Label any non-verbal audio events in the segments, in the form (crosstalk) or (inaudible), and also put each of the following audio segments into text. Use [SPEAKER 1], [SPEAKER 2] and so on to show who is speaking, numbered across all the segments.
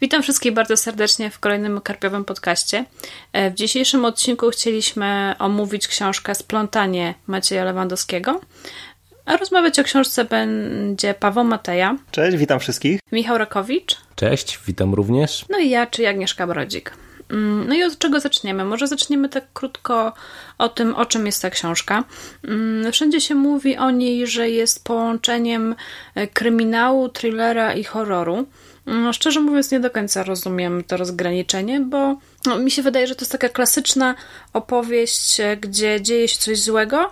[SPEAKER 1] Witam wszystkich bardzo serdecznie w kolejnym karpiowym podcaście. E, w dzisiejszym odcinku chcieliśmy omówić książkę Splątanie Macieja Lewandowskiego. A rozmawiać o książce będzie Paweł Mateja.
[SPEAKER 2] Cześć, witam wszystkich.
[SPEAKER 1] Michał Rakowicz.
[SPEAKER 3] Cześć, witam również.
[SPEAKER 1] No i ja, czyli Agnieszka Brodzik. Mm, no i od czego zaczniemy? Może zaczniemy tak krótko o tym, o czym jest ta książka. Mm, wszędzie się mówi o niej, że jest połączeniem e, kryminału, thrillera i horroru. No, szczerze mówiąc, nie do końca rozumiem to rozgraniczenie, bo no, mi się wydaje, że to jest taka klasyczna opowieść, e, gdzie dzieje się coś złego,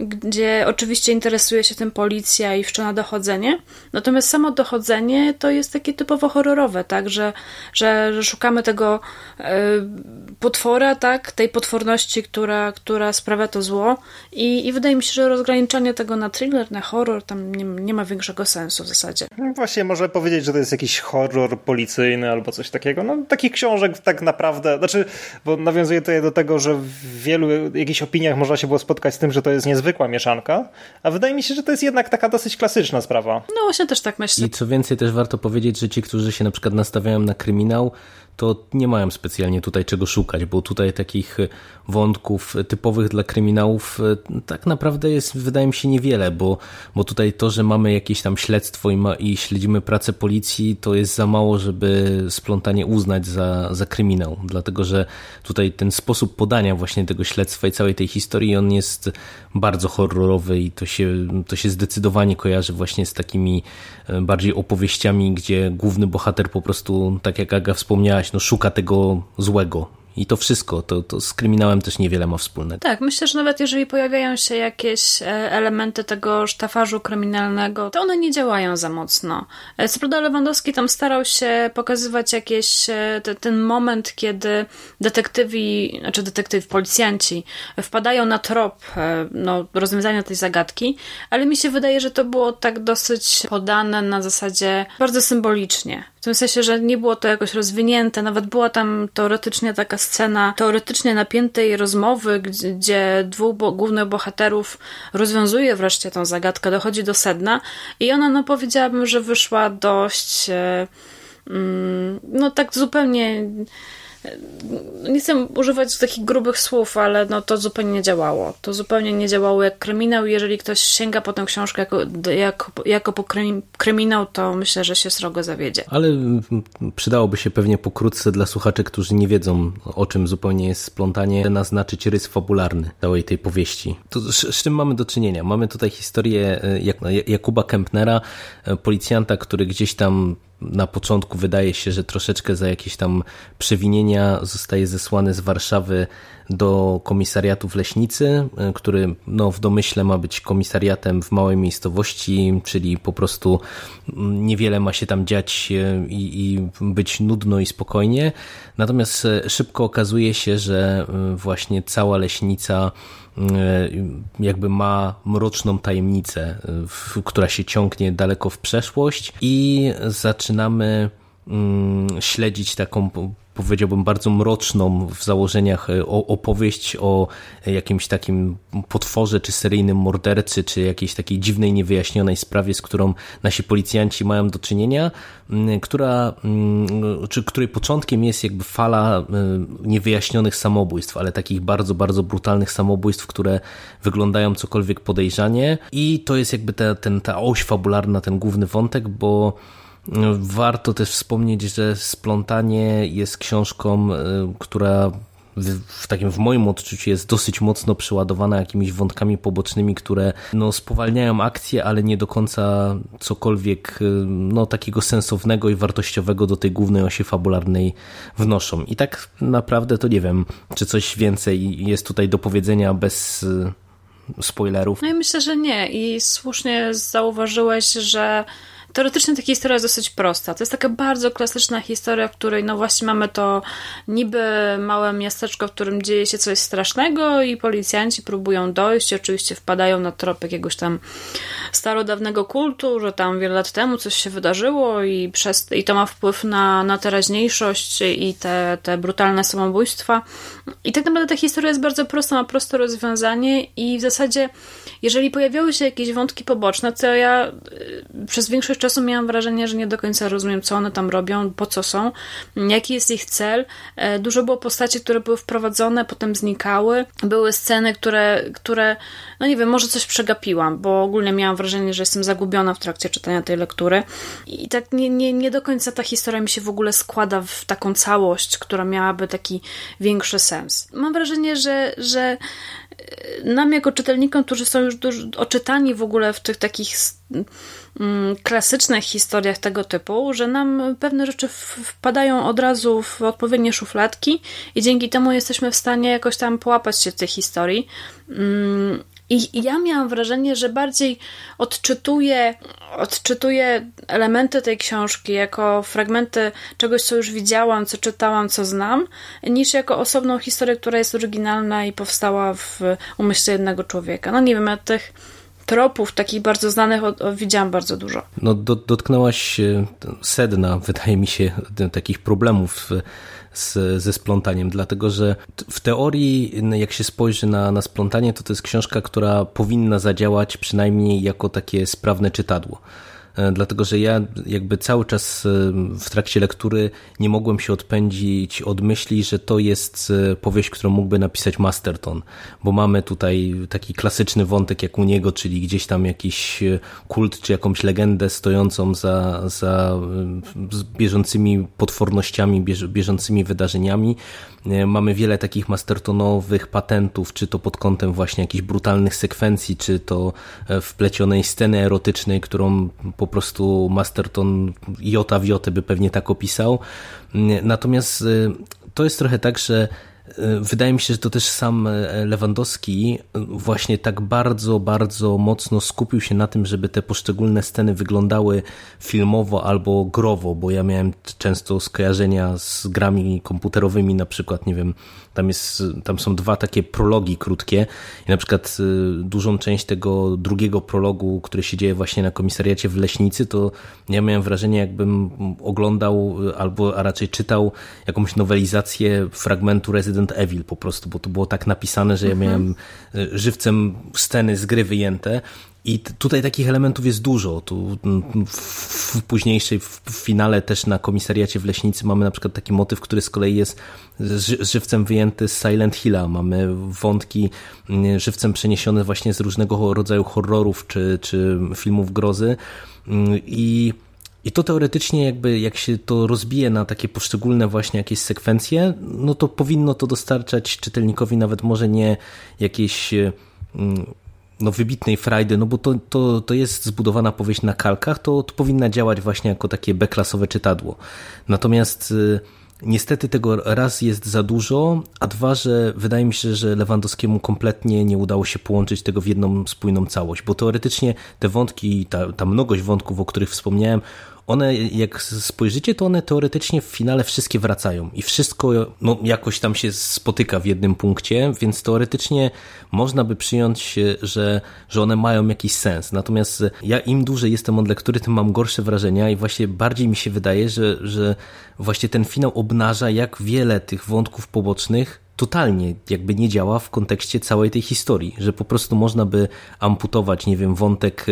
[SPEAKER 1] gdzie oczywiście interesuje się tym policja i wszczyna dochodzenie. Natomiast samo dochodzenie to jest takie typowo horrorowe, tak, że, że, że szukamy tego y, potwora, tak, tej potworności, która, która sprawia to zło I, i wydaje mi się, że rozgraniczenie tego na thriller, na horror tam nie, nie ma większego sensu w zasadzie.
[SPEAKER 2] No właśnie, może powiedzieć, że to jest jakiś horror policyjny albo coś takiego. No takich książek tak naprawdę, znaczy, bo nawiązuje to do tego, że w wielu jakichś opiniach można się było spotkać z tym, że to jest niezwykle zwykła mieszanka, a wydaje mi się, że to jest jednak taka dosyć klasyczna sprawa.
[SPEAKER 1] No właśnie też tak myślę.
[SPEAKER 3] I co więcej też warto powiedzieć, że ci, którzy się na przykład nastawiają na kryminał, to nie mają specjalnie tutaj czego szukać, bo tutaj takich wątków typowych dla kryminałów e, tak naprawdę jest, wydaje mi się, niewiele, bo, bo tutaj to, że mamy jakieś tam śledztwo i, ma, i śledzimy pracę policji, to jest za mało, żeby splątanie uznać za, za kryminał, dlatego że tutaj ten sposób podania właśnie tego śledztwa i całej tej historii, on jest bardzo horrorowy i to się, to się zdecydowanie kojarzy właśnie z takimi e, bardziej opowieściami, gdzie główny bohater po prostu, tak jak Aga wspomniałaś, no szuka tego złego, i to wszystko, to, to z kryminałem też niewiele ma wspólnego.
[SPEAKER 1] Tak, myślę, że nawet jeżeli pojawiają się jakieś e, elementy tego sztafarzu kryminalnego, to one nie działają za mocno. E, co prawda Lewandowski tam starał się pokazywać jakieś, e, te, ten moment, kiedy detektywi, znaczy detektywi, policjanci wpadają na trop no, rozwiązania tej zagadki, ale mi się wydaje, że to było tak dosyć podane na zasadzie bardzo symbolicznie. W tym sensie, że nie było to jakoś rozwinięte, nawet była tam teoretycznie taka scena teoretycznie napiętej rozmowy, gdzie dwóch bo głównych bohaterów rozwiązuje wreszcie tą zagadkę, dochodzi do sedna i ona, no powiedziałabym, że wyszła dość, e, mm, no tak zupełnie nie chcę używać takich grubych słów, ale no to zupełnie nie działało. To zupełnie nie działało jak kryminał. Jeżeli ktoś sięga po tę książkę jako, jako, jako po kryminał, to myślę, że się srogo zawiedzie.
[SPEAKER 3] Ale przydałoby się pewnie pokrótce dla słuchaczy, którzy nie wiedzą, o czym zupełnie jest splątanie, naznaczyć rys fabularny całej tej powieści. To z, z czym mamy do czynienia? Mamy tutaj historię e, Jakuba Kempnera, e, policjanta, który gdzieś tam na początku wydaje się, że troszeczkę za jakieś tam przewinienia zostaje zesłany z Warszawy do komisariatu w Leśnicy, e, który no, w domyśle ma być komisariatem w małej miejscowości, czyli po prostu mm, niewiele ma się tam dziać e, i, i być nudno i spokojnie. Natomiast e, szybko okazuje się, że właśnie cała Leśnica jakby ma mroczną tajemnicę, która się ciągnie daleko w przeszłość i zaczynamy śledzić taką powiedziałbym, bardzo mroczną w założeniach e, opowieść o jakimś takim potworze, czy seryjnym mordercy, czy jakiejś takiej dziwnej, niewyjaśnionej sprawie, z którą nasi policjanci mają do czynienia, która, czy której początkiem jest jakby fala niewyjaśnionych samobójstw, ale takich bardzo, bardzo brutalnych samobójstw, które wyglądają cokolwiek podejrzanie. I to jest jakby ta, ten, ta oś fabularna, ten główny wątek, bo Warto też wspomnieć, że Splątanie jest książką, e, która w, takim w moim odczuciu jest dosyć mocno przeładowana jakimiś wątkami pobocznymi, które no, spowalniają akcję, ale nie do końca cokolwiek e, no, takiego sensownego i wartościowego do tej głównej osi fabularnej wnoszą. I tak naprawdę to nie wiem, czy coś więcej jest tutaj do powiedzenia bez e, spoilerów.
[SPEAKER 1] No i myślę, że nie. I słusznie zauważyłeś, że Teoretycznie ta historia jest dosyć prosta. To jest taka bardzo klasyczna historia, w której no właśnie mamy to niby małe miasteczko, w którym dzieje się coś strasznego i policjanci próbują dojść, oczywiście wpadają na trop jakiegoś tam starodawnego kultu, że tam wiele lat temu coś się wydarzyło i, przez, i to ma wpływ na, na teraźniejszość i te, te brutalne samobójstwa. I tak naprawdę ta historia jest bardzo prosta, ma proste rozwiązanie i w zasadzie jeżeli pojawiały się jakieś wątki poboczne, to ja y, przez większość czasu miałam wrażenie, że nie do końca rozumiem, co one tam robią, po co są, jaki jest ich cel. E, dużo było postaci, które były wprowadzone, potem znikały. Były sceny, które, które no nie wiem, może coś przegapiłam, bo ogólnie miałam wrażenie, że jestem zagubiona w trakcie czytania tej lektury. I tak nie, nie, nie do końca ta historia mi się w ogóle składa w taką całość, która miałaby taki większy sens. Mam wrażenie, że, że nam jako czytelnikom, którzy są już oczytani w ogóle w tych takich mm, klasycznych historiach tego typu, że nam pewne rzeczy wpadają od razu w odpowiednie szufladki i dzięki temu jesteśmy w stanie jakoś tam połapać się w tej historii. I ja miałam wrażenie, że bardziej odczytuję, odczytuję elementy tej książki jako fragmenty czegoś, co już widziałam, co czytałam, co znam, niż jako osobną historię, która jest oryginalna i powstała w umyśle jednego człowieka. No nie wiem, ja tych tropów takich bardzo znanych widziałam bardzo dużo.
[SPEAKER 3] No do, dotknęłaś sedna, wydaje mi się, takich problemów z, ze splątaniem, dlatego że w teorii, jak się spojrzy na, na splątanie, to to jest książka, która powinna zadziałać przynajmniej jako takie sprawne czytadło. E, dlatego że ja jakby cały czas e, w trakcie lektury nie mogłem się odpędzić od myśli, że to jest e, powieść, którą mógłby napisać Masterton, bo mamy tutaj taki klasyczny wątek jak u niego, czyli gdzieś tam jakiś kult czy jakąś legendę stojącą za, za bieżącymi potwornościami, bieżącymi wydarzeniami. Mamy wiele takich mastertonowych patentów, czy to pod kątem właśnie jakichś brutalnych sekwencji, czy to wplecionej sceny erotycznej, którą po prostu Masterton jota w jotę by pewnie tak opisał. Natomiast y, to jest trochę tak, że Wydaje mi się, że to też sam y, Lewandowski właśnie tak bardzo, bardzo mocno skupił się na tym, żeby te poszczególne sceny wyglądały filmowo albo growo, bo ja miałem często skojarzenia z grami komputerowymi, na przykład, nie wiem, tam, jest, tam są dwa takie prologi krótkie i na przykład y, dużą część tego drugiego prologu, który się dzieje właśnie na komisariacie w Leśnicy, to ja miałem wrażenie, jakbym oglądał albo a raczej czytał jakąś nowelizację fragmentu Resident Evil po prostu, bo to było tak napisane, że ja mhm. miałem y, żywcem sceny z gry wyjęte i tutaj takich elementów jest dużo. Tu w późniejszej, w finale też na komisariacie w Leśnicy mamy na przykład taki motyw, który z kolei jest żywcem wyjęty z Silent Hilla. Mamy wątki żywcem przeniesione właśnie z różnego rodzaju horrorów czy, czy filmów grozy i i to teoretycznie jakby jak się to rozbije na takie poszczególne właśnie jakieś sekwencje, no to powinno to dostarczać czytelnikowi nawet może nie jakieś no, wybitnej frajdy, no bo to, to, to jest zbudowana powieść na kalkach, to, to powinna działać właśnie jako takie B-klasowe czytadło. Natomiast y, niestety tego raz jest za dużo, a dwa, że wydaje mi się, że Lewandowskiemu kompletnie nie udało się połączyć tego w jedną spójną całość, bo teoretycznie te wątki, ta, ta mnogość wątków, o których wspomniałem, one jak spojrzycie, to one teoretycznie w finale wszystkie wracają i wszystko no, jakoś tam się spotyka w jednym punkcie, więc teoretycznie można by przyjąć, że, że one mają jakiś sens. Natomiast ja im dłużej jestem od lektury, tym mam gorsze wrażenia i właśnie bardziej mi się wydaje, że, że właśnie ten finał obnaża, jak wiele tych wątków pobocznych totalnie jakby nie działa w kontekście całej tej historii, że po prostu można by amputować, nie wiem, wątek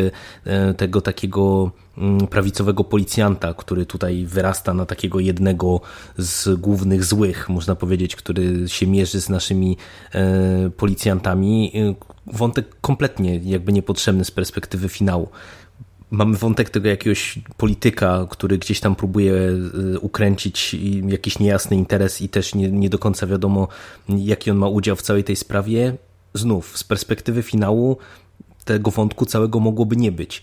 [SPEAKER 3] e, tego takiego mm, prawicowego policjanta, który tutaj wyrasta na takiego jednego z głównych złych, można powiedzieć, który się mierzy z naszymi e, policjantami. E, wątek kompletnie jakby niepotrzebny z perspektywy finału mamy wątek tego jakiegoś polityka, który gdzieś tam próbuje e, ukręcić jakiś niejasny interes i też nie, nie do końca wiadomo, jaki on ma udział w całej tej sprawie. Znów, z perspektywy finału tego wątku całego mogłoby nie być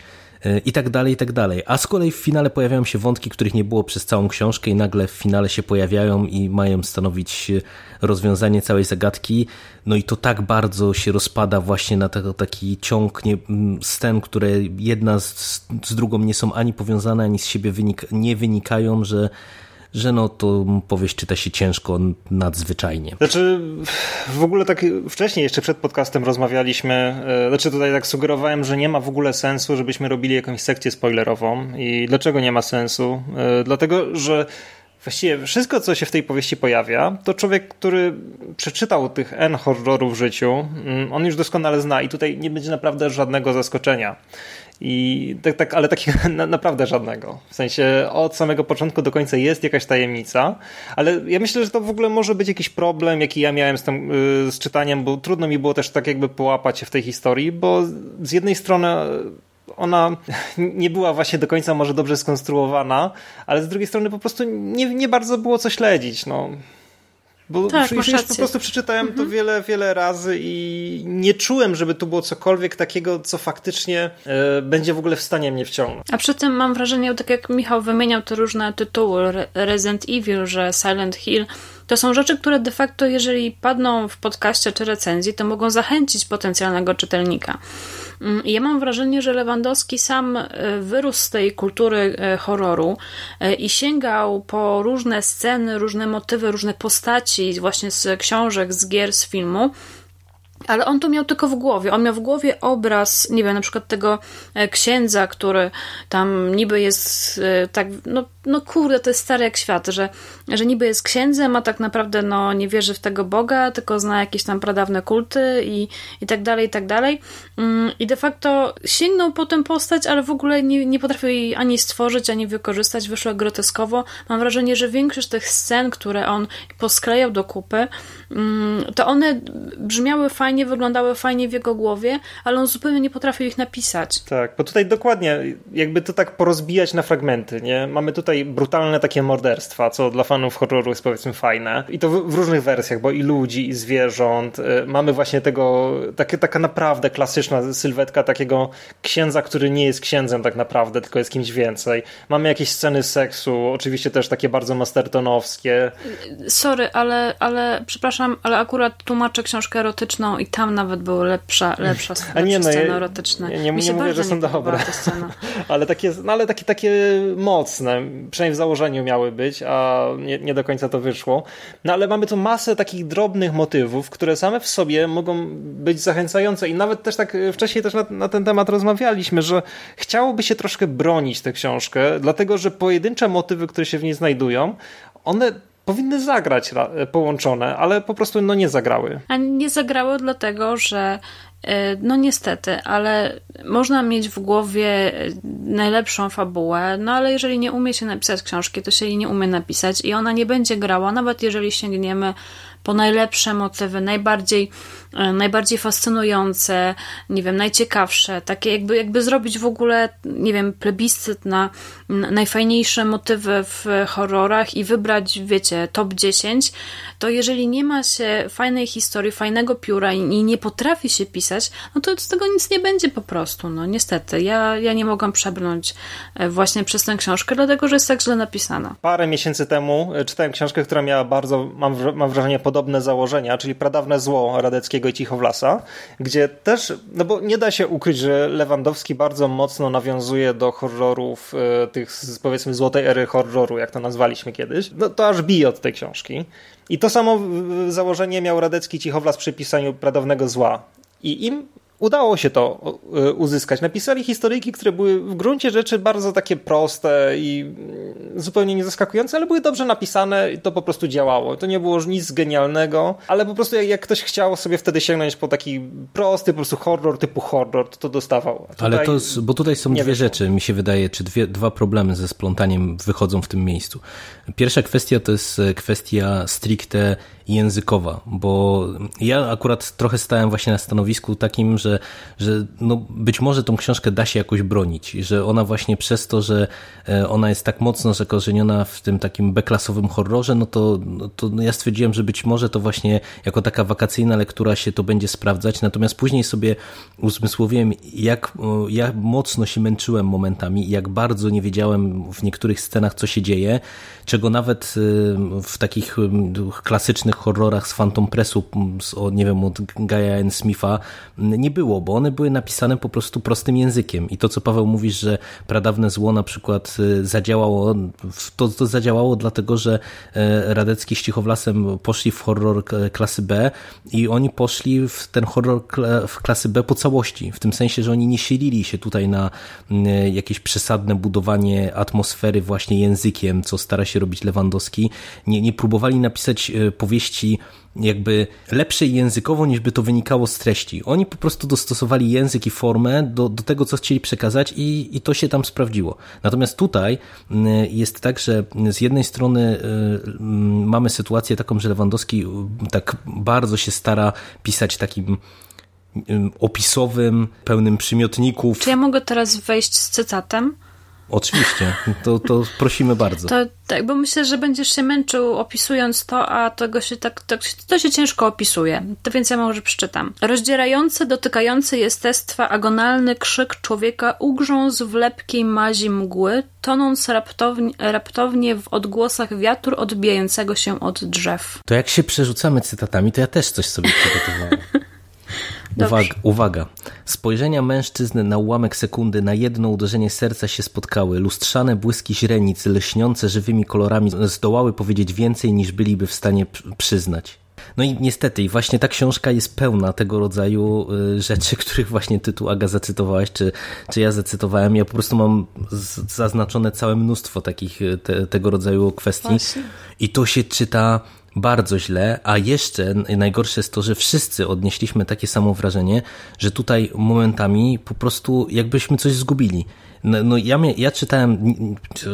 [SPEAKER 3] i tak dalej, i tak dalej. A z kolei w finale pojawiają się wątki, których nie było przez całą książkę i nagle w finale się pojawiają i mają stanowić rozwiązanie całej zagadki. No i to tak bardzo się rozpada właśnie na tego, taki ciąg nie, scen, które jedna z, z drugą nie są ani powiązane, ani z siebie wynik, nie wynikają, że że no to powieść czyta się ciężko, nadzwyczajnie.
[SPEAKER 2] Znaczy, w ogóle tak wcześniej, jeszcze przed podcastem rozmawialiśmy, e, znaczy tutaj tak sugerowałem, że nie ma w ogóle sensu, żebyśmy robili jakąś sekcję spoilerową. I dlaczego nie ma sensu? E, dlatego, że Właściwie wszystko, co się w tej powieści pojawia, to człowiek, który przeczytał tych N horrorów w życiu, mm, on już doskonale zna i tutaj nie będzie naprawdę żadnego zaskoczenia. I tak, tak, ale takiego (laughs) na, naprawdę żadnego. W sensie od samego początku do końca jest jakaś tajemnica, ale ja myślę, że to w ogóle może być jakiś problem, jaki ja miałem z, tym, yy, z czytaniem, bo trudno mi było też tak jakby połapać się w tej historii, bo z jednej strony ona nie była właśnie do końca może dobrze skonstruowana, ale z drugiej strony po prostu nie, nie bardzo było co śledzić. No. Bo tak, już, już po prostu przeczytałem mhm. to wiele, wiele razy i nie czułem, żeby tu było cokolwiek takiego, co faktycznie e, będzie w ogóle w stanie mnie wciągnąć.
[SPEAKER 1] A przy tym mam wrażenie, tak jak Michał wymieniał te różne tytuły, Resident Evil, że Silent Hill, to są rzeczy, które de facto, jeżeli padną w podcaście czy recenzji, to mogą zachęcić potencjalnego czytelnika. Mm, ja mam wrażenie, że Lewandowski sam e, wyrósł z tej kultury e, horroru e, i sięgał po różne sceny, różne motywy, różne postaci właśnie z książek, z gier, z filmu ale on to miał tylko w głowie. On miał w głowie obraz, nie wiem, na przykład tego e, księdza, który tam niby jest e, tak, no, no kurde, to jest stary jak świat, że, że niby jest księdzem, a tak naprawdę no, nie wierzy w tego Boga, tylko zna jakieś tam pradawne kulty i, i tak dalej, i tak dalej. Mm, I de facto sięgnął po tę postać, ale w ogóle nie, nie potrafił jej ani stworzyć, ani wykorzystać. Wyszło groteskowo. Mam wrażenie, że większość tych scen, które on posklejał do kupy, mm, to one brzmiały fajnie fajnie wyglądały, fajnie w jego głowie, ale on zupełnie nie potrafił ich napisać.
[SPEAKER 2] Tak, bo tutaj dokładnie, jakby to tak porozbijać na fragmenty, nie? Mamy tutaj brutalne takie morderstwa, co dla fanów horroru jest powiedzmy fajne. I to w, w różnych wersjach, bo i ludzi, i zwierząt. Y, mamy właśnie tego, takie, taka naprawdę klasyczna sylwetka takiego księdza, który nie jest księdzem tak naprawdę, tylko jest kimś więcej. Mamy jakieś sceny seksu, oczywiście też takie bardzo mastertonowskie.
[SPEAKER 1] Sorry, ale, ale przepraszam, ale akurat tłumaczę książkę erotyczną i tam nawet były lepsza, lepsza (laughs) A nie, no, sceny erotyczne.
[SPEAKER 2] Nie, nie, nie mówię, że są dobre, (laughs) ale takie, no, ale takie, takie mocne, przynajmniej w założeniu miały być, a nie, nie do końca to wyszło. No ale mamy tu masę takich drobnych motywów, które same w sobie mogą być zachęcające i nawet też tak wcześniej też na, na ten temat rozmawialiśmy, że chciałoby się troszkę bronić tę książkę, dlatego że pojedyncze motywy, które się w niej znajdują, one powinny zagrać połączone, ale po prostu no nie zagrały.
[SPEAKER 1] A nie zagrały dlatego, że e, no niestety, ale można mieć w głowie najlepszą fabułę, no ale jeżeli nie umie się napisać książki, to się jej nie umie napisać i ona nie będzie grała, nawet jeżeli sięgniemy po najlepsze motywy, najbardziej, e, najbardziej fascynujące, nie wiem, najciekawsze, takie jakby, jakby zrobić w ogóle, nie wiem, plebiscyt na najfajniejsze motywy w horrorach i wybrać, wiecie, top 10, to jeżeli nie ma się fajnej historii, fajnego pióra i nie potrafi się pisać, no to z tego nic nie będzie po prostu, no niestety. Ja, ja nie mogłam przebrnąć e, właśnie przez tę książkę, dlatego, że jest tak źle napisana.
[SPEAKER 2] Parę miesięcy temu e, czytałem książkę, która miała bardzo, mam, mam wrażenie, podobne założenia, czyli Pradawne Zło Radeckiego i Cichowlasa, gdzie też, no bo nie da się ukryć, że Lewandowski bardzo mocno nawiązuje do horrorów e, tych, powiedzmy, złotej ery horroru, jak to nazwaliśmy kiedyś. No to aż bije od tej książki. I to samo założenie miał Radecki Cichowlas przy pisaniu Pradawnego Zła. I im udało się to e, uzyskać. Napisali historyjki, które były w gruncie rzeczy bardzo takie proste i mm, zupełnie niezaskakujące, ale były dobrze napisane i to po prostu działało. To nie było nic genialnego, ale po prostu jak, jak ktoś chciał sobie wtedy sięgnąć po taki prosty po prostu horror typu horror, to to dostawał.
[SPEAKER 3] ale to, bo tutaj są dwie wyszło. rzeczy, mi się wydaje, czy dwie, dwa problemy ze splątaniem wychodzą w tym miejscu. Pierwsza kwestia to jest e, kwestia stricte językowa, bo ja akurat trochę stałem właśnie na stanowisku takim, że, że no być może tą książkę da się jakoś bronić, że ona właśnie przez to, że e, ona jest tak mocno zakorzeniona w tym takim beklasowym horrorze, no to, no to ja stwierdziłem, że być może to właśnie jako taka wakacyjna lektura się to będzie sprawdzać, natomiast później sobie uzmysłowiłem, jak, jak mocno się męczyłem momentami, jak bardzo nie wiedziałem w niektórych scenach, co się dzieje, czego nawet y, w takich klasycznych horrorach z Phantom Pressu, z, nie wiem, od Gaia N. Smitha, nie, było, bo one były napisane po prostu prostym językiem. I to, co Paweł mówisz, że pradawne zło na przykład y, zadziałało, to, to zadziałało dlatego, że e, Radecki z Cichowlasem poszli w horror klasy B i oni poszli w ten horror w klasy B po całości, w tym sensie, że oni nie silili się tutaj na jakieś przesadne budowanie atmosfery właśnie językiem, co stara się robić Lewandowski, nie, nie próbowali napisać e, powieści jakby lepszej językowo niż by to wynikało z treści. Oni po prostu dostosowali język i formę do, do tego, co chcieli przekazać i, i to się tam sprawdziło. Natomiast tutaj jest tak, że z jednej strony y, mamy sytuację taką, że Lewandowski tak bardzo się stara pisać takim opisowym, pełnym przymiotników.
[SPEAKER 1] Czy ja mogę teraz wejść z cytatem?
[SPEAKER 3] Oczywiście, to, to prosimy bardzo.
[SPEAKER 1] To, tak, bo myślę, że będziesz się męczył opisując to, a tego się tak, tak to się ciężko opisuje. To więc ja może przeczytam. Rozdzierający, dotykający jestestwa agonalny krzyk człowieka ugrzązł w lepkiej mazi mgły, tonąc raptownie, raptownie w odgłosach wiatru odbijającego się od drzew.
[SPEAKER 3] To jak się przerzucamy cytatami, to ja też coś sobie przygotowałem. (laughs) Uwaga, uwaga. Spojrzenia mężczyzny na ułamek sekundy na jedno uderzenie serca się spotkały. Lustrzane błyski źrenic, lśniące żywymi kolorami, zdołały powiedzieć więcej niż byliby w stanie przyznać. No i niestety, i właśnie ta książka jest pełna tego rodzaju y, rzeczy, (laughs) których właśnie tytuł Aga zacytowałeś, czy, czy ja zacytowałem. Ja po prostu mam zaznaczone całe mnóstwo takich y, te, tego rodzaju kwestii. Właśnie. I to się czyta bardzo źle, a jeszcze najgorsze jest to, że wszyscy odnieśliśmy takie samo wrażenie, że tutaj momentami po prostu jakbyśmy coś zgubili. No, no ja, ja czytałem,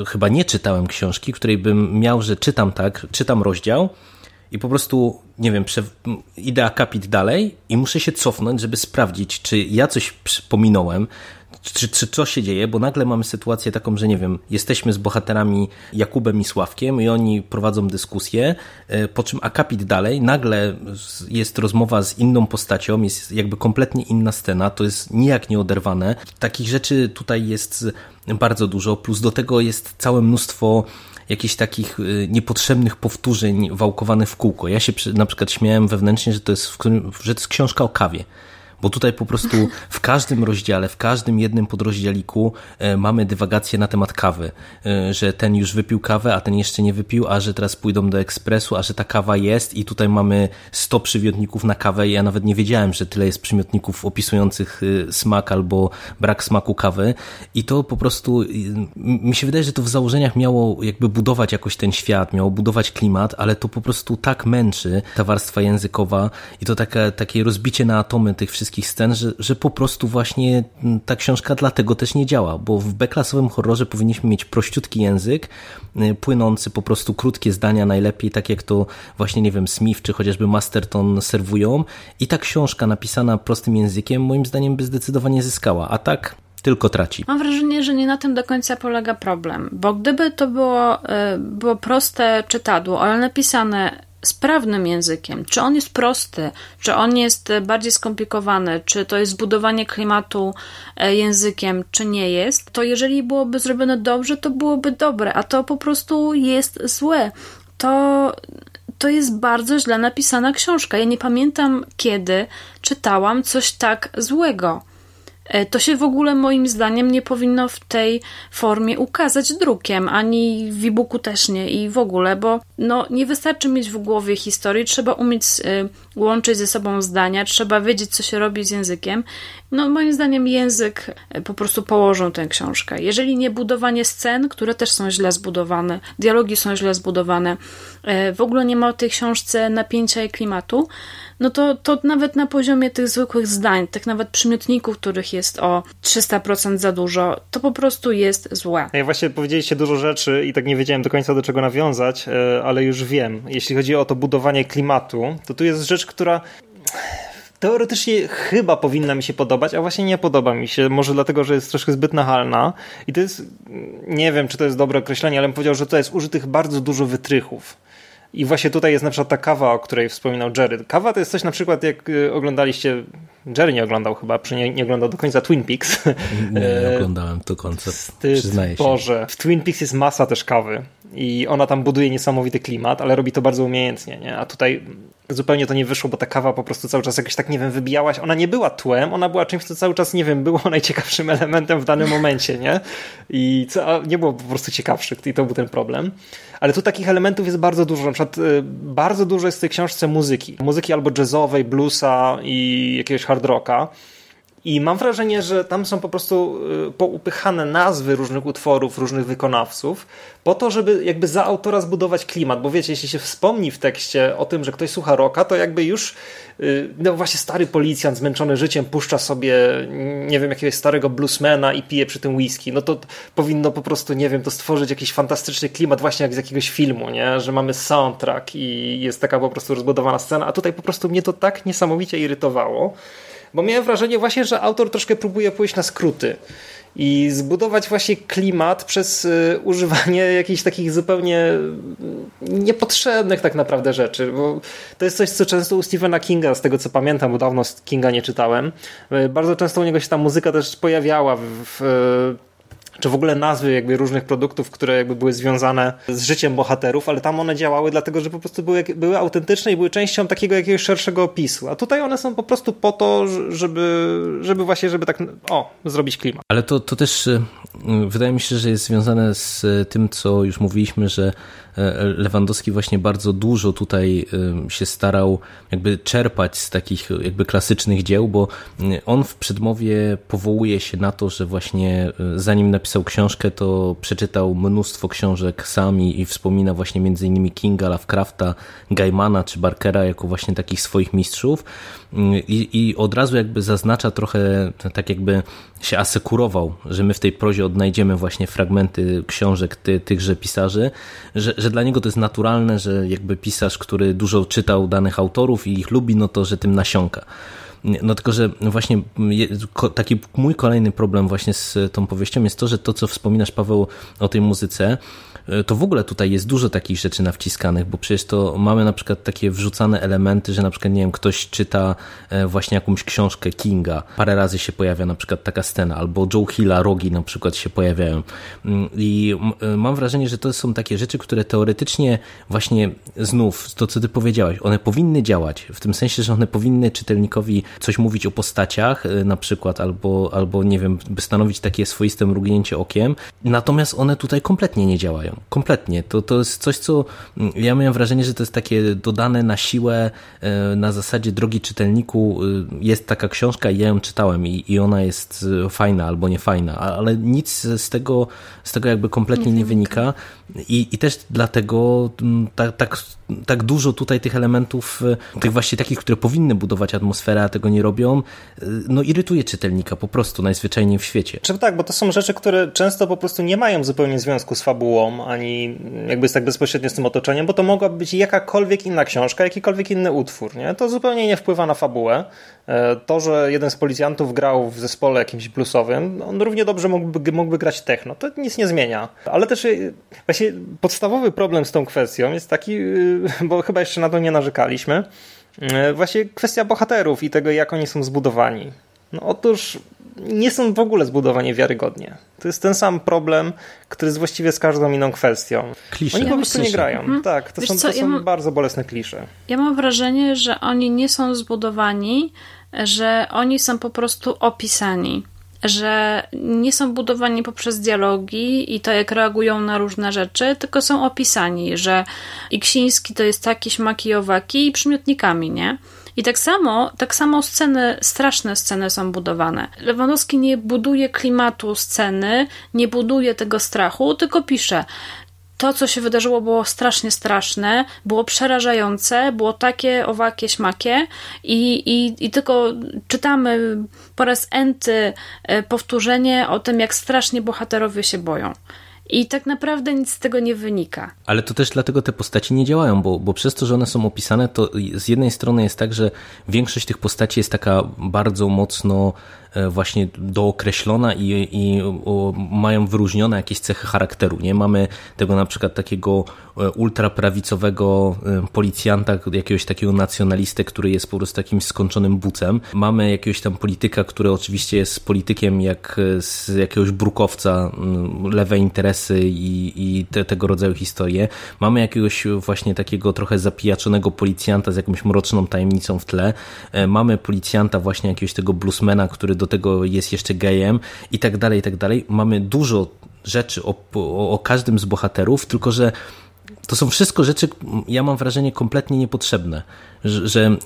[SPEAKER 3] chyba nie czytałem książki, której bym miał, że czytam tak, czytam rozdział i po prostu, nie wiem, idę akapit dalej i muszę się cofnąć, żeby sprawdzić, czy ja coś pominąłem, czy, czy co się dzieje, bo nagle mamy sytuację taką, że nie wiem, jesteśmy z bohaterami Jakubem i Sławkiem i oni prowadzą dyskusję, e, po czym akapit dalej, nagle jest rozmowa z inną postacią, jest jakby kompletnie inna scena, to jest nijak nieoderwane. Takich rzeczy tutaj jest bardzo dużo, plus do tego jest całe mnóstwo jakichś takich e, niepotrzebnych powtórzeń wałkowanych w kółko. Ja się na przykład śmiałem wewnętrznie, że to jest, że to jest książka o kawie bo tutaj po prostu w każdym rozdziale, w każdym jednym podrozdzialiku e, mamy dywagację na temat kawy, e, że ten już wypił kawę, a ten jeszcze nie wypił, a że teraz pójdą do ekspresu, a że ta kawa jest i tutaj mamy 100 przymiotników na kawę ja nawet nie wiedziałem, że tyle jest przymiotników opisujących e, smak albo brak smaku kawy. I to po prostu mi się wydaje, że to w założeniach miało jakby budować jakoś ten świat, miało budować klimat, ale to po prostu tak męczy ta warstwa językowa i to takie, takie rozbicie na atomy tych wszystkich wszystkich scen, że, że po prostu właśnie ta książka dlatego też nie działa, bo w B-klasowym horrorze powinniśmy mieć prościutki język, y, płynący po prostu krótkie zdania najlepiej, tak jak to właśnie, nie wiem, Smith czy chociażby Masterton serwują i ta książka napisana prostym językiem moim zdaniem by zdecydowanie zyskała, a tak tylko traci.
[SPEAKER 1] Mam wrażenie, że nie na tym do końca polega problem, bo gdyby to było, y, było proste czytadło, ale napisane sprawnym językiem. Czy on jest prosty, czy on jest bardziej skomplikowany, czy to jest zbudowanie klimatu e, językiem, czy nie jest, to jeżeli byłoby zrobione dobrze, to byłoby dobre, a to po prostu jest złe. To, to jest bardzo źle napisana książka. Ja nie pamiętam, kiedy czytałam coś tak złego. E, to się w ogóle moim zdaniem nie powinno w tej formie ukazać drukiem, ani w e-booku też nie i w ogóle, bo no, nie wystarczy mieć w głowie historii, trzeba umieć y, łączyć ze sobą zdania, trzeba wiedzieć, co się robi z językiem. No, moim zdaniem język po prostu położą tę książkę. Jeżeli nie budowanie scen, które też są źle zbudowane, dialogi są źle zbudowane, w ogóle nie ma w tej książce napięcia i klimatu, no to, to nawet na poziomie tych zwykłych zdań, tych nawet przymiotników, których jest o 300% za dużo, to po prostu jest złe.
[SPEAKER 2] Ja właśnie powiedzieliście dużo rzeczy i tak nie wiedziałem do końca do czego nawiązać, e, ale już wiem. Jeśli chodzi o to budowanie klimatu, to tu jest rzecz, która teoretycznie chyba powinna mi się podobać, a właśnie nie podoba mi się. Może dlatego, że jest troszkę zbyt nachalna. I to jest, nie wiem, czy to jest dobre określenie, ale bym powiedział, że to jest użytych bardzo dużo wytrychów. I właśnie tutaj jest na przykład ta kawa, o której wspominał Jerry. Kawa to jest coś na przykład, jak y, oglądaliście, Jerry nie oglądał chyba, nie, nie oglądał do końca Twin Peaks. (laughs)
[SPEAKER 3] Nie, nie e, oglądałem do końca, przyznaję się.
[SPEAKER 2] Boże, w Twin Peaks jest masa też kawy i ona tam buduje niesamowity klimat, ale robi to bardzo umiejętnie, nie? A tutaj zupełnie to nie wyszło, bo ta kawa po prostu cały czas jakoś tak, nie wiem, wybijałaś. Ona nie była tłem, ona była czymś, co cały czas, nie wiem, było (laughs) najciekawszym elementem w danym momencie, nie? I co, nie było po prostu ciekawszych i to był ten problem. Ale tu takich elementów jest bardzo dużo. Na przykład y, bardzo dużo jest w tej książce muzyki. Muzyki albo jazzowej, bluesa i jakiegoś hard rocka. I mam wrażenie, że tam są po prostu y, poupychane nazwy różnych utworów, różnych wykonawców, po to, żeby jakby za autora zbudować klimat. Bo wiecie, jeśli się wspomni w tekście o tym, że ktoś słucha rocka, to jakby już y, no właśnie stary policjant zmęczony życiem puszcza sobie, nie wiem, jakiegoś starego bluesmana i pije przy tym whisky. No to powinno po prostu, nie wiem, to stworzyć jakiś fantastyczny klimat właśnie jak z jakiegoś filmu, nie? Że mamy soundtrack i jest taka po prostu rozbudowana scena, a tutaj po prostu mnie to tak niesamowicie irytowało bo miałem wrażenie właśnie, że autor troszkę próbuje pójść na skróty i zbudować właśnie klimat przez y, używanie (laughs) jakichś takich zupełnie niepotrzebnych tak naprawdę rzeczy, bo to jest coś, co często u Stephena Kinga, z tego co pamiętam, bo dawno Kinga nie czytałem, y, bardzo często u niego się ta muzyka też pojawiała w, w czy w ogóle nazwy jakby różnych produktów, które jakby były związane z życiem bohaterów, ale tam one działały dlatego, że po prostu były, były autentyczne i były częścią takiego jakiegoś szerszego opisu. A tutaj one są po prostu po to, żeby, żeby właśnie, żeby tak, o, zrobić klimat.
[SPEAKER 3] Ale to, to też y, wydaje mi się, że jest związane z tym, co już mówiliśmy, że Lewandowski właśnie bardzo dużo tutaj się starał jakby czerpać z takich jakby klasycznych dzieł, bo on w przedmowie powołuje się na to, że właśnie e, zanim napisał książkę, to przeczytał mnóstwo książek sami i wspomina właśnie między innymi Kinga, Lovecrafta, Gaimana czy Barkera jako właśnie takich swoich mistrzów. I, i od razu jakby zaznacza trochę tak jakby się asekurował, że my w tej prozie odnajdziemy właśnie fragmenty książek ty, tychże pisarzy, że, że dla niego to jest naturalne, że jakby pisarz, który dużo czytał danych autorów i ich lubi, no to, że tym nasiąka. No tylko, że właśnie taki mój kolejny problem właśnie z tą powieścią jest to, że to, co wspominasz Paweł o tej muzyce, to w ogóle tutaj jest dużo takich rzeczy nawciskanych, bo przecież to mamy na przykład takie wrzucane elementy, że na przykład, nie wiem, ktoś czyta e, właśnie jakąś książkę Kinga, parę razy się pojawia na przykład taka scena, albo Joe Hilla, Rogi na przykład się pojawiają. Mm, I e, mam wrażenie, że to są takie rzeczy, które teoretycznie właśnie znów, to co ty powiedziałeś, one powinny działać, w tym sensie, że one powinny czytelnikowi coś mówić o postaciach na przykład, albo, albo nie wiem, by stanowić takie swoiste mrugnięcie okiem, natomiast one tutaj kompletnie nie działają kompletnie. To, to jest coś, co mm, ja miałem wrażenie, że to jest takie dodane na siłę e, na zasadzie drogi czytelniku, e, jest taka książka i ja ją czytałem i, i ona jest e, fajna albo nie fajna, ale nic z tego, z tego jakby kompletnie nie, nie wynika i, i też dlatego mm, tak, tak, tak dużo tutaj tych elementów, tych właśnie takich, które powinny budować atmosferę, a tego nie robią, no irytuje czytelnika po prostu najzwyczajniej w świecie.
[SPEAKER 2] Czy tak, bo to są rzeczy, które często po prostu nie mają zupełnie związku z fabułą, ani jakby tak bezpośrednio z tym otoczeniem, bo to mogłaby być jakakolwiek inna książka, jakikolwiek inny utwór. Nie? To zupełnie nie wpływa na fabułę. E, to, że jeden z policjantów grał w zespole jakimś bluesowym, on równie dobrze mógłby, mógłby grać techno. To nic nie zmienia. Ale też e, właśnie podstawowy problem z tą kwestią jest taki, e, bo chyba jeszcze na to nie narzekaliśmy, właśnie kwestia bohaterów i tego, jak oni są zbudowani. No otóż nie są w ogóle zbudowani wiarygodnie. To jest ten sam problem, który jest właściwie z każdą inną kwestią. Klisze. Oni po prostu nie grają. Hmm? Tak, to Wiesz są, co, to są ja mam, bardzo bolesne klisze.
[SPEAKER 1] Ja mam wrażenie, że oni nie są zbudowani, że oni są po prostu opisani że nie są budowani poprzez dialogi i to, jak reagują na różne rzeczy, tylko są opisani, że Iksiński to jest taki, śmaki, owaki i przymiotnikami, nie? I tak samo, tak samo sceny, straszne sceny są budowane. Lewandowski nie buduje klimatu sceny, nie buduje tego strachu, tylko pisze to, co się wydarzyło, było strasznie straszne, było przerażające, było takie, owakie, śmakie i, i, i tylko czytamy po raz enty e, powtórzenie o tym, jak strasznie bohaterowie się boją. I tak naprawdę nic z tego nie wynika.
[SPEAKER 3] Ale to też dlatego te postaci nie działają, bo, bo przez to, że one są opisane, to z jednej strony jest tak, że większość tych postaci jest taka bardzo mocno właśnie dookreślona i, i mają wyróżnione jakieś cechy charakteru. Nie mamy tego na przykład takiego ultraprawicowego policjanta, jakiegoś takiego nacjonalistę, który jest po prostu takim skończonym bucem. Mamy jakiegoś tam polityka, który oczywiście jest politykiem jak z jakiegoś brukowca, lewe interesy i, i te, tego rodzaju historie. Mamy jakiegoś właśnie takiego trochę zapijaczonego policjanta z jakąś mroczną tajemnicą w tle. E, mamy policjanta właśnie jakiegoś tego bluesmana, który do tego jest jeszcze gejem i tak dalej, i tak dalej. Mamy dużo rzeczy o, o, o każdym z bohaterów, tylko że to są wszystko rzeczy, ja mam wrażenie, kompletnie niepotrzebne że, że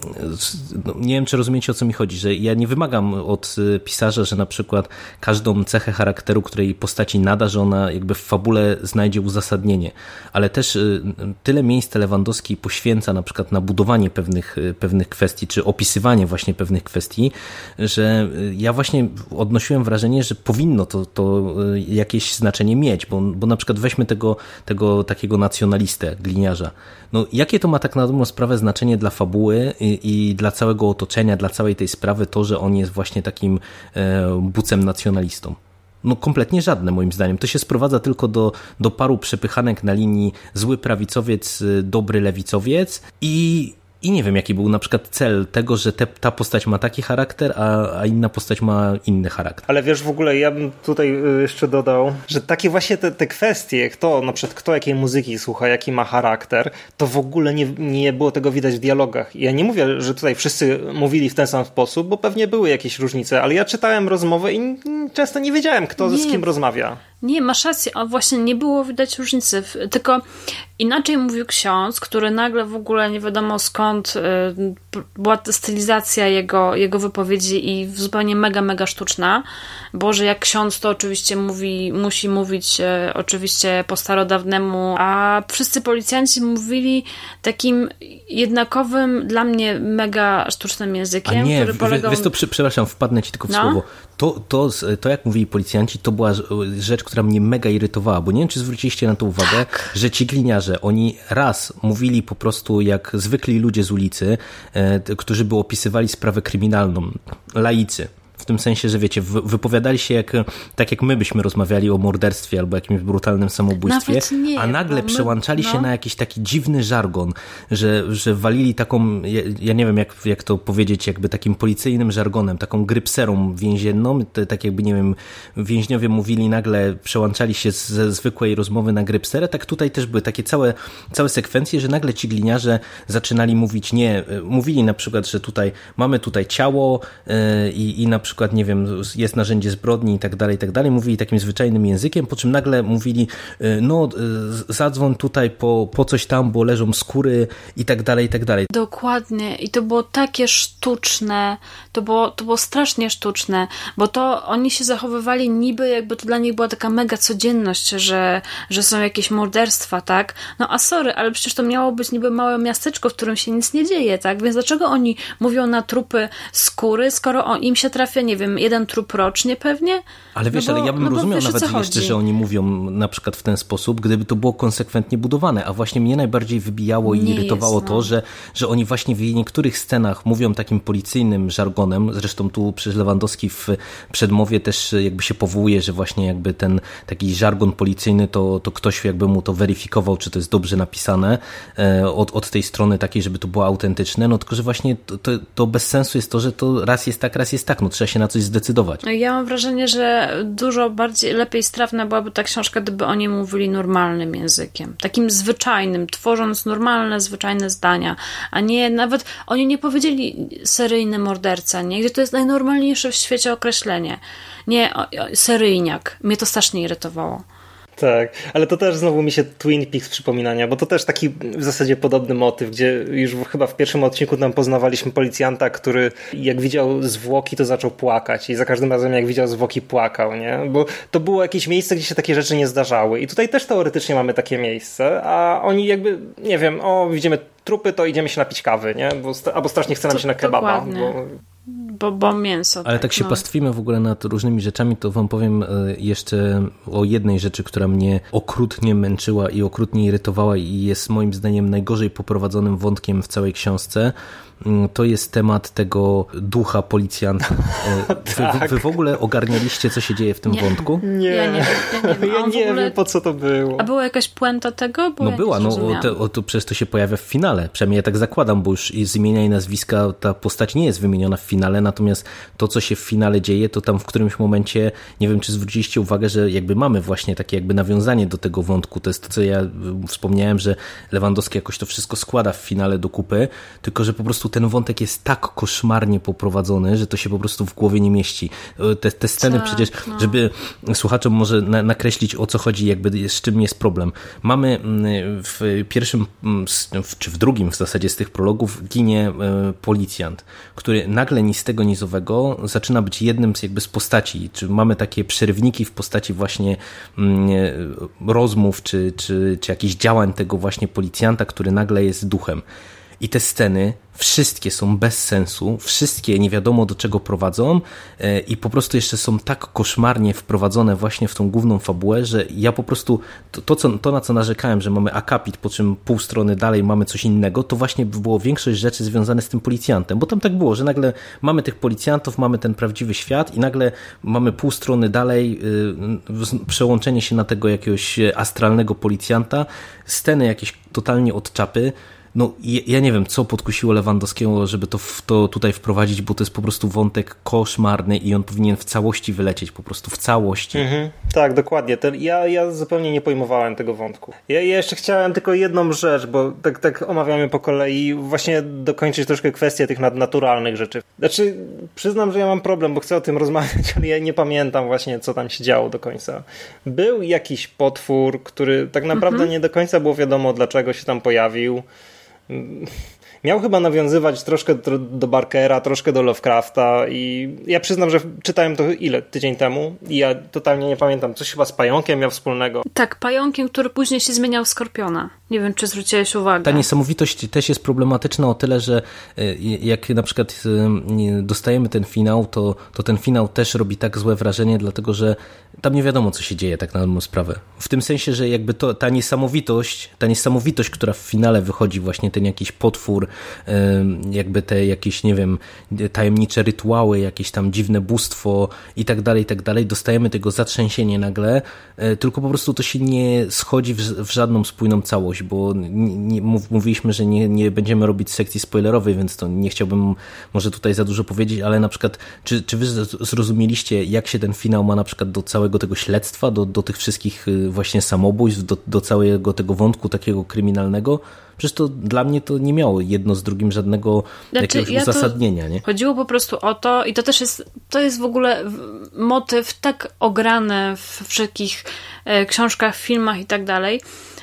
[SPEAKER 3] no, nie wiem, czy rozumiecie o co mi chodzi, że ja nie wymagam od y, pisarza, że na przykład każdą cechę charakteru, której postaci nada, że ona jakby w fabule znajdzie uzasadnienie, ale też y, tyle miejsca Lewandowski poświęca na przykład na budowanie pewnych, y, pewnych kwestii, czy opisywanie właśnie pewnych kwestii, że ja właśnie odnosiłem wrażenie, że powinno to, to jakieś znaczenie mieć, bo, bo na przykład weźmy tego, tego takiego nacjonalistę, gliniarza. No, jakie to ma tak na dobrą sprawę znaczenie dla fabuły i, i, dla całego otoczenia, dla całej tej sprawy to, że on jest właśnie takim e, bucem nacjonalistą? No kompletnie żadne moim zdaniem. To się sprowadza tylko do, do paru przepychanek na linii zły prawicowiec, dobry lewicowiec i i nie wiem, jaki był na przykład cel tego, że te, ta postać ma taki charakter, a, a, inna postać ma inny charakter.
[SPEAKER 2] Ale wiesz, w ogóle ja bym tutaj y, jeszcze dodał, że takie właśnie te, te kwestie, kto, na przykład kto jakiej muzyki słucha, jaki ma charakter, to w ogóle nie, nie było tego widać w dialogach. Ja nie mówię, że tutaj wszyscy mówili w ten sam sposób, bo pewnie były jakieś różnice, ale ja czytałem rozmowę i często nie wiedziałem, kto nie. z kim rozmawia.
[SPEAKER 1] Nie, masz rację, a właśnie nie było widać różnicy, tylko inaczej mówił ksiądz, który nagle w ogóle nie wiadomo skąd y, była stylizacja jego, jego wypowiedzi i zupełnie mega, mega sztuczna, bo że jak ksiądz to oczywiście mówi, musi mówić y, oczywiście po starodawnemu, a wszyscy policjanci mówili takim jednakowym, dla mnie mega sztucznym językiem,
[SPEAKER 3] a nie, który polegał... Wiesz to, przepraszam, wpadnę ci tylko w no? słowo. To, to, to, jak mówili policjanci, to była rzecz, która mnie mega irytowała, bo nie wiem, czy zwróciliście na to uwagę, tak. że ci gliniarze, oni raz mówili po prostu jak zwykli ludzie z ulicy, e, którzy by opisywali sprawę kryminalną, laicy w tym sensie, że wiecie, wypowiadali się jak, tak jak my byśmy rozmawiali o morderstwie albo jakimś brutalnym samobójstwie, nie, a nagle my, przełączali no. się na jakiś taki dziwny żargon, że, że walili taką, ja, ja, nie wiem jak, jak to powiedzieć, jakby takim policyjnym żargonem, taką grypserą więzienną, to, tak jakby, nie wiem, więźniowie mówili nagle, przełączali się ze zwykłej rozmowy na grypserę, tak tutaj też były takie całe, całe sekwencje, że nagle ci gliniarze zaczynali mówić nie, mówili na przykład, że tutaj mamy tutaj ciało yy, i na przykład, nie wiem, jest narzędzie zbrodni i tak dalej, i tak dalej, mówili takim zwyczajnym językiem, po czym nagle mówili, y, no y, zadzwoń tutaj po, po coś tam, bo leżą skóry i tak dalej, i tak dalej.
[SPEAKER 1] Dokładnie i to było takie sztuczne, to było, to było strasznie sztuczne, bo to oni się zachowywali niby jakby to dla nich była taka mega codzienność, że, że są jakieś morderstwa, tak? No a sorry, ale przecież to miało być niby małe miasteczko, w którym się nic nie dzieje, tak? Więc dlaczego oni mówią na trupy skóry, skoro im się trafia, nie wiem, jeden trup rocznie pewnie?
[SPEAKER 3] Ale wiesz, no bo, ale ja bym no rozumiał wiesz, nawet jeszcze, że oni mówią na przykład w ten sposób, gdyby to było konsekwentnie budowane, a właśnie mnie najbardziej wybijało i nie irytowało jest, no. to, że, że oni właśnie w niektórych scenach mówią takim policyjnym żargonem, zresztą tu przecież Lewandowski w przedmowie też jakby się powołuje, że właśnie jakby ten taki żargon policyjny to, to ktoś jakby mu to weryfikował, czy to jest dobrze napisane e, od, od tej strony takiej, żeby to było autentyczne, no tylko, że właśnie to, to, to bez sensu jest to, że to raz jest tak, raz jest tak, no trzeba się na coś zdecydować.
[SPEAKER 1] Ja mam wrażenie, że dużo bardziej, lepiej strawna byłaby ta książka, gdyby oni mówili normalnym językiem, takim zwyczajnym, tworząc normalne, zwyczajne zdania, a nie nawet, oni nie powiedzieli seryjny morderca, nie? Gdzie to jest najnormalniejsze w świecie określenie. Nie, o, o, seryjniak. Mnie to strasznie irytowało.
[SPEAKER 2] Tak, ale to też znowu mi się Twin Peaks przypominania, bo to też taki w zasadzie podobny motyw, gdzie już chyba w pierwszym odcinku tam poznawaliśmy policjanta, który jak widział zwłoki, to zaczął płakać i za każdym razem jak widział zwłoki płakał, nie? Bo to było jakieś miejsce, gdzie się takie rzeczy nie zdarzały i tutaj też teoretycznie mamy takie miejsce, a oni jakby, nie wiem, o widzimy trupy, to idziemy się napić kawy, nie? Bo, albo strasznie chce nam się na kebaba. Bo
[SPEAKER 1] bo, bo mięso.
[SPEAKER 3] Ale tak, tak się no. pastwimy w ogóle nad różnymi rzeczami, to wam powiem e, jeszcze o jednej rzeczy, która mnie okrutnie męczyła i okrutnie irytowała i jest moim zdaniem najgorzej poprowadzonym wątkiem w całej książce. Mm, to jest temat tego ducha policjanta. E, (laughs) wy, tak. wy w ogóle ogarnialiście, co się dzieje w tym
[SPEAKER 1] nie.
[SPEAKER 3] wątku?
[SPEAKER 2] Nie, ja nie, ja nie wiem, ja nie ogóle... wiem po co to było.
[SPEAKER 1] A była jakaś puenta tego?
[SPEAKER 3] Było no była, no o, te, o, to przez to się pojawia w finale. Przynajmniej ja tak zakładam, bo już z imienia i nazwiska ta postać nie jest wymieniona w finale, natomiast to, co się w finale dzieje, to tam w którymś momencie, nie wiem, czy zwróciliście uwagę, że jakby mamy właśnie takie jakby nawiązanie do tego wątku. To jest to, co ja wspomniałem, że Lewandowski jakoś to wszystko składa w finale do kupy, tylko że po prostu ten wątek jest tak koszmarnie poprowadzony, że to się po prostu w głowie nie mieści. E, te, te sceny tak, przecież, no. żeby słuchaczom może na, nakreślić o co chodzi, jakby z czym jest problem. Mamy mm, w pierwszym, mm, czy w drugim w zasadzie z tych prologów ginie e, policjant, który nagle ni z tego nizowego zaczyna być jednym z jakby z postaci, czy mamy takie przerywniki w postaci właśnie mm, e, rozmów, czy, czy, czy jakichś działań tego właśnie policjanta, który nagle jest duchem. I te sceny wszystkie są bez sensu, wszystkie nie wiadomo do czego prowadzą e, i po prostu jeszcze są tak koszmarnie wprowadzone właśnie w tą główną fabułę, że ja po prostu to, to, co, to na co narzekałem, że mamy akapit, po czym pół strony dalej mamy coś innego, to właśnie było większość rzeczy związane z tym policjantem, bo tam tak było, że nagle mamy tych policjantów, mamy ten prawdziwy świat i nagle mamy pół strony dalej y, przełączenie się na tego jakiegoś astralnego policjanta, sceny jakieś totalnie od czapy, no ja nie wiem, co podkusiło Lewandowskiego, żeby to, to tutaj wprowadzić, bo to jest po prostu wątek koszmarny i on powinien w całości wylecieć, po prostu w całości. Mhm,
[SPEAKER 2] tak, dokładnie. Ten, ja, ja zupełnie nie pojmowałem tego wątku. Ja, ja, jeszcze chciałem tylko jedną rzecz, bo tak, tak omawiamy po kolei, właśnie dokończyć troszkę kwestię tych nadnaturalnych rzeczy. Znaczy, przyznam, że ja mam problem, bo chcę o tym (laughs) rozmawiać, ale ja nie pamiętam właśnie, co tam się działo do końca. Był jakiś potwór, który tak naprawdę mhm. nie do końca było wiadomo, dlaczego się tam pojawił miał chyba nawiązywać troszkę do Barkera, troszkę do Lovecrafta i ja przyznam, że czytałem to ile? Tydzień temu i ja totalnie nie pamiętam. Coś chyba z pająkiem miał wspólnego.
[SPEAKER 1] Tak, pająkiem, który później się zmieniał w skorpiona. Nie wiem, czy zwróciłeś uwagę.
[SPEAKER 3] Ta niesamowitość też jest problematyczna o tyle, że y, jak na przykład y, dostajemy ten finał, to, to ten finał też robi tak złe wrażenie, dlatego że tam nie wiadomo, co się dzieje tak na dobrą sprawę. W tym sensie, że jakby to, ta niesamowitość, ta niesamowitość, która w finale wychodzi, właśnie ten jakiś potwór, jakby te jakieś, nie wiem, tajemnicze rytuały, jakieś tam dziwne bóstwo i tak dalej, i tak dalej, dostajemy tego zatrzęsienie nagle, e, tylko po prostu to się nie schodzi w, w żadną spójną całość, bo nie, mówiliśmy, że nie, nie będziemy robić sekcji spoilerowej, więc to nie chciałbym może tutaj za dużo powiedzieć, ale na przykład, czy, czy wy zrozumieliście, jak się ten finał ma na przykład do całego tego śledztwa, do, do tych wszystkich y, właśnie samobójstw, do, do całego tego wątku takiego kryminalnego? Przecież to dla mnie to nie miało jedno z drugim żadnego znaczy, jakiegoś ja uzasadnienia. Nie?
[SPEAKER 1] Chodziło po prostu o to, i to też jest, to jest w ogóle motyw tak ograny w wszelkich e, książkach, filmach i tak dalej,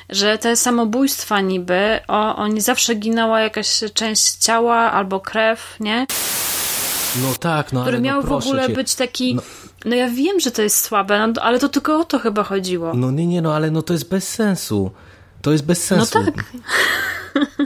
[SPEAKER 1] że te samobójstwa niby, o, oni zawsze ginęła jakaś część ciała albo krew, nie?
[SPEAKER 3] No tak, no
[SPEAKER 1] Który
[SPEAKER 3] ale
[SPEAKER 1] miał
[SPEAKER 3] no
[SPEAKER 1] w ogóle
[SPEAKER 3] cię.
[SPEAKER 1] być taki. No. No. ja wiem, że to jest słabe, no, ale to tylko o to chyba chodziło.
[SPEAKER 3] No nie, nie, no ale no to jest bez sensu. To jest bez sensu.
[SPEAKER 1] No tak.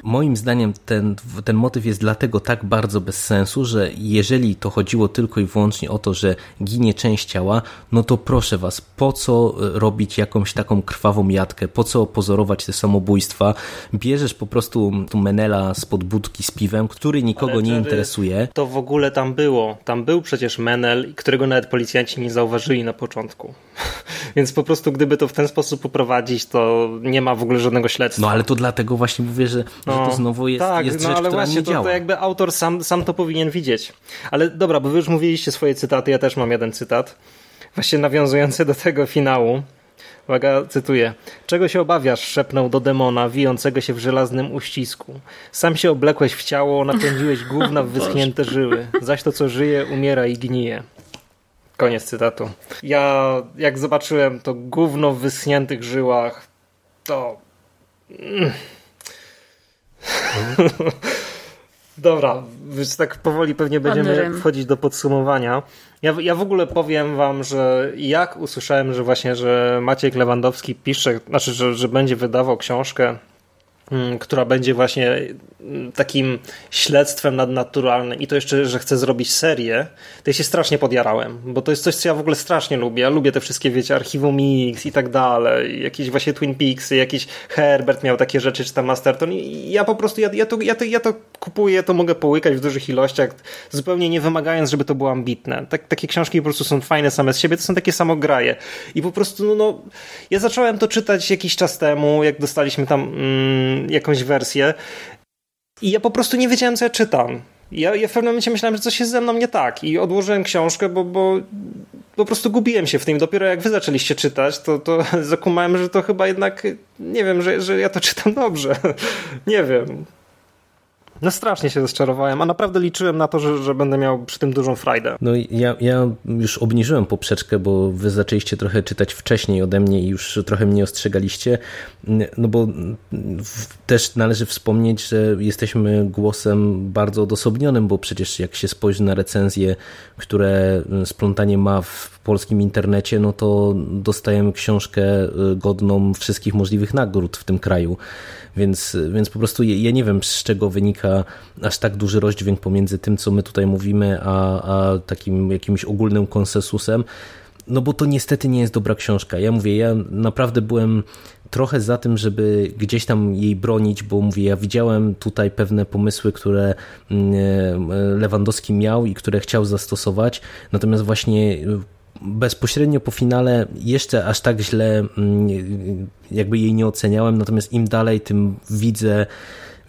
[SPEAKER 3] Moim zdaniem ten, ten motyw jest dlatego tak bardzo bez sensu, że jeżeli to chodziło tylko i wyłącznie o to, że ginie część ciała, no to proszę was, po co robić jakąś taką krwawą jatkę, po co pozorować te samobójstwa? Bierzesz po prostu tu Menela spod budki z piwem, który nikogo Ale nie interesuje.
[SPEAKER 2] To w ogóle tam było. Tam był przecież Menel, którego nawet policjanci nie zauważyli na początku. (laughs) Więc po prostu gdyby to w ten sposób poprowadzić, to nie ma w ogóle żadnego śledztwa.
[SPEAKER 3] No ale to dlatego właśnie mówię, że, no, że to znowu jest, tak, jest no, rzecz, ale która właśnie, nie działa.
[SPEAKER 2] To, to jakby autor sam, sam to powinien widzieć. Ale dobra, bo wy już mówiliście swoje cytaty, ja też mam jeden cytat. Właśnie nawiązujący do tego finału. Uwaga, cytuję. Czego się obawiasz? szepnął do demona, wijącego się w żelaznym uścisku. Sam się oblekłeś w ciało, napędziłeś gówna w (laughs) wyschnięte żyły. Zaś to, co żyje, umiera i gnije. Koniec cytatu. Ja, jak zobaczyłem to gówno w wyschniętych żyłach, to... (laughs) Dobra, więc tak powoli pewnie będziemy wchodzić do podsumowania. Ja, ja w ogóle powiem wam, że jak usłyszałem, że właśnie, że Maciek Lewandowski pisze, znaczy, że, że będzie wydawał książkę która będzie właśnie mm, takim śledztwem nadnaturalnym. I to jeszcze, że chcę zrobić serię, to ja się strasznie podjarałem, bo to jest coś, co ja w ogóle strasznie lubię. Ja lubię te wszystkie, wiecie, archiwum Mix i tak dalej, jakieś właśnie Twin Peaksy, jakiś Herbert miał takie rzeczy, czy tam Masterton i ja po prostu, ja, ja, to, ja, to, ja to kupuję, to mogę połykać w dużych ilościach, zupełnie nie wymagając, żeby to było ambitne. Tak, takie książki po prostu są fajne same z siebie, to są takie samograje. I po prostu, no, no ja zacząłem to czytać jakiś czas temu, jak dostaliśmy tam mm, jakąś wersję i ja po prostu nie wiedziałem, co ja czytam. Ja, ja w pewnym momencie myślałem, że coś jest ze mną nie tak i odłożyłem książkę, bo, bo po prostu gubiłem się w tym. Dopiero jak wy zaczęliście czytać, to, to zakumałem, że to chyba jednak, nie wiem, że, że ja to czytam dobrze. (laughs) nie wiem. No strasznie się rozczarowałem, a naprawdę liczyłem na to, że, że będę miał przy tym dużą frajdę.
[SPEAKER 3] No ja, ja już obniżyłem poprzeczkę, bo wy zaczęliście trochę czytać wcześniej ode mnie i już trochę mnie ostrzegaliście, no bo też należy wspomnieć, że jesteśmy głosem bardzo odosobnionym, bo przecież jak się spojrzy na recenzje, które Splątanie ma w polskim internecie, no to dostajemy książkę godną wszystkich możliwych nagród w tym kraju. Więc, więc po prostu ja nie wiem, z czego wynika aż tak duży rozdźwięk pomiędzy tym, co my tutaj mówimy, a, a takim jakimś ogólnym konsensusem. No bo to niestety nie jest dobra książka. Ja mówię, ja naprawdę byłem trochę za tym, żeby gdzieś tam jej bronić, bo mówię, ja widziałem tutaj pewne pomysły, które mm, Lewandowski miał i które chciał zastosować, natomiast właśnie bezpośrednio po finale jeszcze aż tak źle mm, jakby jej nie oceniałem, natomiast im dalej, tym widzę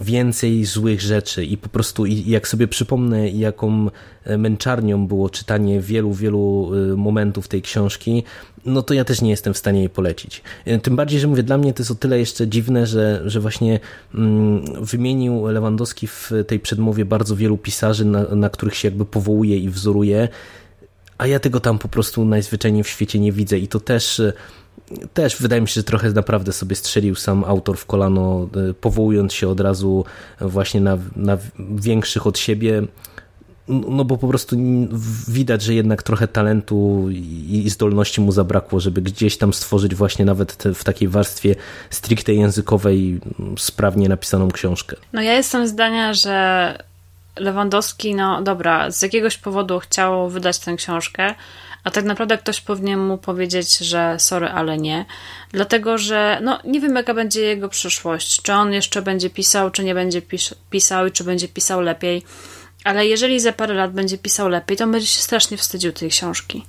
[SPEAKER 3] więcej złych rzeczy i po prostu jak sobie przypomnę, jaką e, męczarnią było czytanie wielu, wielu e, momentów tej książki, no to ja też nie jestem w stanie jej polecić. E, tym bardziej, że mówię, dla mnie to jest o tyle jeszcze dziwne, że, że właśnie mm, wymienił Lewandowski w tej przedmowie bardzo wielu pisarzy, na, na których się jakby powołuje i wzoruje a ja tego tam po prostu najzwyczajniej w świecie nie widzę i to też też wydaje mi się, że trochę naprawdę sobie strzelił sam autor w kolano, e, powołując się od razu właśnie na, na większych od siebie. No bo po prostu widać, że jednak trochę talentu i zdolności mu zabrakło, żeby gdzieś tam stworzyć właśnie nawet w takiej warstwie stricte językowej sprawnie napisaną książkę.
[SPEAKER 1] No ja jestem zdania, że Lewandowski, no dobra, z jakiegoś powodu chciał wydać tę książkę, a tak naprawdę ktoś powinien mu powiedzieć, że sorry, ale nie. Dlatego, że no, nie wiem, jaka będzie jego przyszłość. Czy on jeszcze będzie pisał, czy nie będzie pis pisał i czy będzie pisał lepiej. Ale jeżeli za parę lat będzie pisał lepiej, to będzie się strasznie wstydził tej książki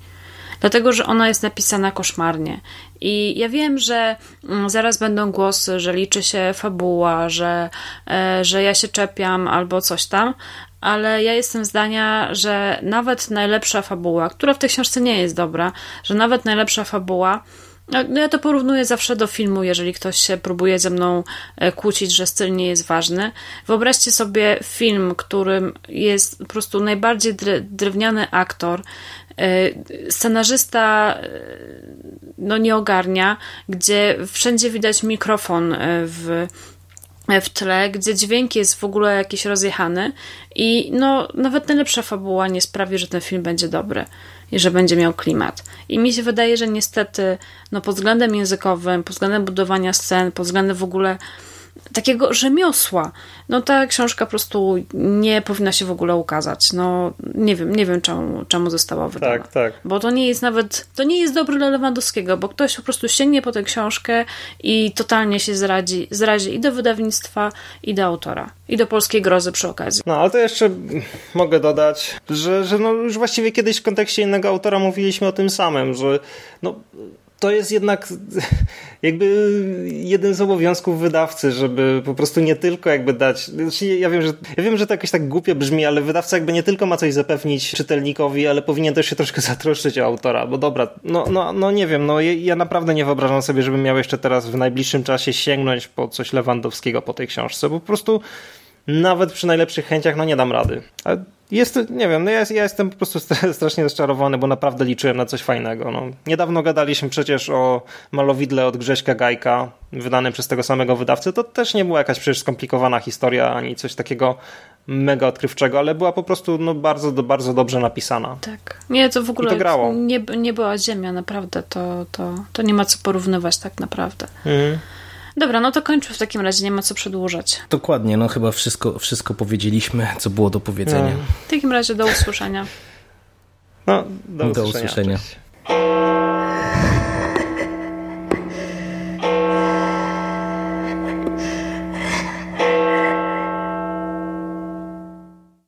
[SPEAKER 1] dlatego że ona jest napisana koszmarnie. I ja wiem, że mm, zaraz będą głosy, że liczy się fabuła, że, e, że ja się czepiam albo coś tam, ale ja jestem zdania, że nawet najlepsza fabuła, która w tej książce nie jest dobra, że nawet najlepsza fabuła no, no ja to porównuję zawsze do filmu, jeżeli ktoś się próbuje ze mną e, kłócić, że styl nie jest ważny. Wyobraźcie sobie film, którym jest po prostu najbardziej drewniany aktor, scenarzysta e, no nie ogarnia, gdzie wszędzie widać mikrofon e, w, w tle, gdzie dźwięk jest w ogóle jakiś rozjechany i no nawet najlepsza fabuła nie sprawi, że ten film będzie dobry i że będzie miał klimat. I mi się wydaje, że niestety no pod względem językowym, pod względem budowania scen, pod względem w ogóle takiego rzemiosła. No ta książka po prostu nie powinna się w ogóle ukazać. No nie wiem, nie wiem czemu, czemu została wydana.
[SPEAKER 2] Tak, tak.
[SPEAKER 1] Bo to nie jest nawet, to nie jest dobre dla Lewandowskiego, bo ktoś po prostu sięgnie po tę książkę i totalnie się zradzi, zrazi i do wydawnictwa, i do autora. I do polskiej grozy przy okazji.
[SPEAKER 2] No, ale to jeszcze mogę dodać, że, że no już właściwie kiedyś w kontekście innego autora mówiliśmy o tym samym, że no, to jest jednak (laughs) jakby jeden z obowiązków wydawcy, żeby po prostu nie tylko jakby dać, znaczy ja wiem, że, ja wiem, że to jakoś tak głupio brzmi, ale wydawca jakby nie tylko ma coś zapewnić czytelnikowi, ale powinien też się troszkę (laughs) zatroszczyć o autora, bo dobra, no, no, no nie wiem, no ja, ja naprawdę nie wyobrażam sobie, żebym miał jeszcze teraz w najbliższym czasie sięgnąć po coś Lewandowskiego po tej książce, bo po prostu nawet przy najlepszych chęciach no nie dam rady. Ale jest, nie wiem, no ja, ja, jestem po prostu (laughs) strasznie rozczarowany, bo naprawdę liczyłem na coś fajnego. No. Niedawno gadaliśmy przecież o malowidle od Grześka Gajka, wydanym przez tego samego wydawcę. To też nie była jakaś przecież skomplikowana historia, ani coś takiego mega odkrywczego, ale była po prostu no, bardzo, bardzo dobrze napisana.
[SPEAKER 1] Tak. Nie, to w ogóle to Nie, nie była ziemia, naprawdę. To, to, to nie ma co porównywać tak naprawdę. Mhm. Dobra, no to kończmy w takim razie, nie ma co przedłużać.
[SPEAKER 3] Dokładnie, no chyba wszystko, wszystko powiedzieliśmy, co było do powiedzenia.
[SPEAKER 1] No. W takim razie do usłyszenia.
[SPEAKER 2] No, do, do usłyszenia. usłyszenia.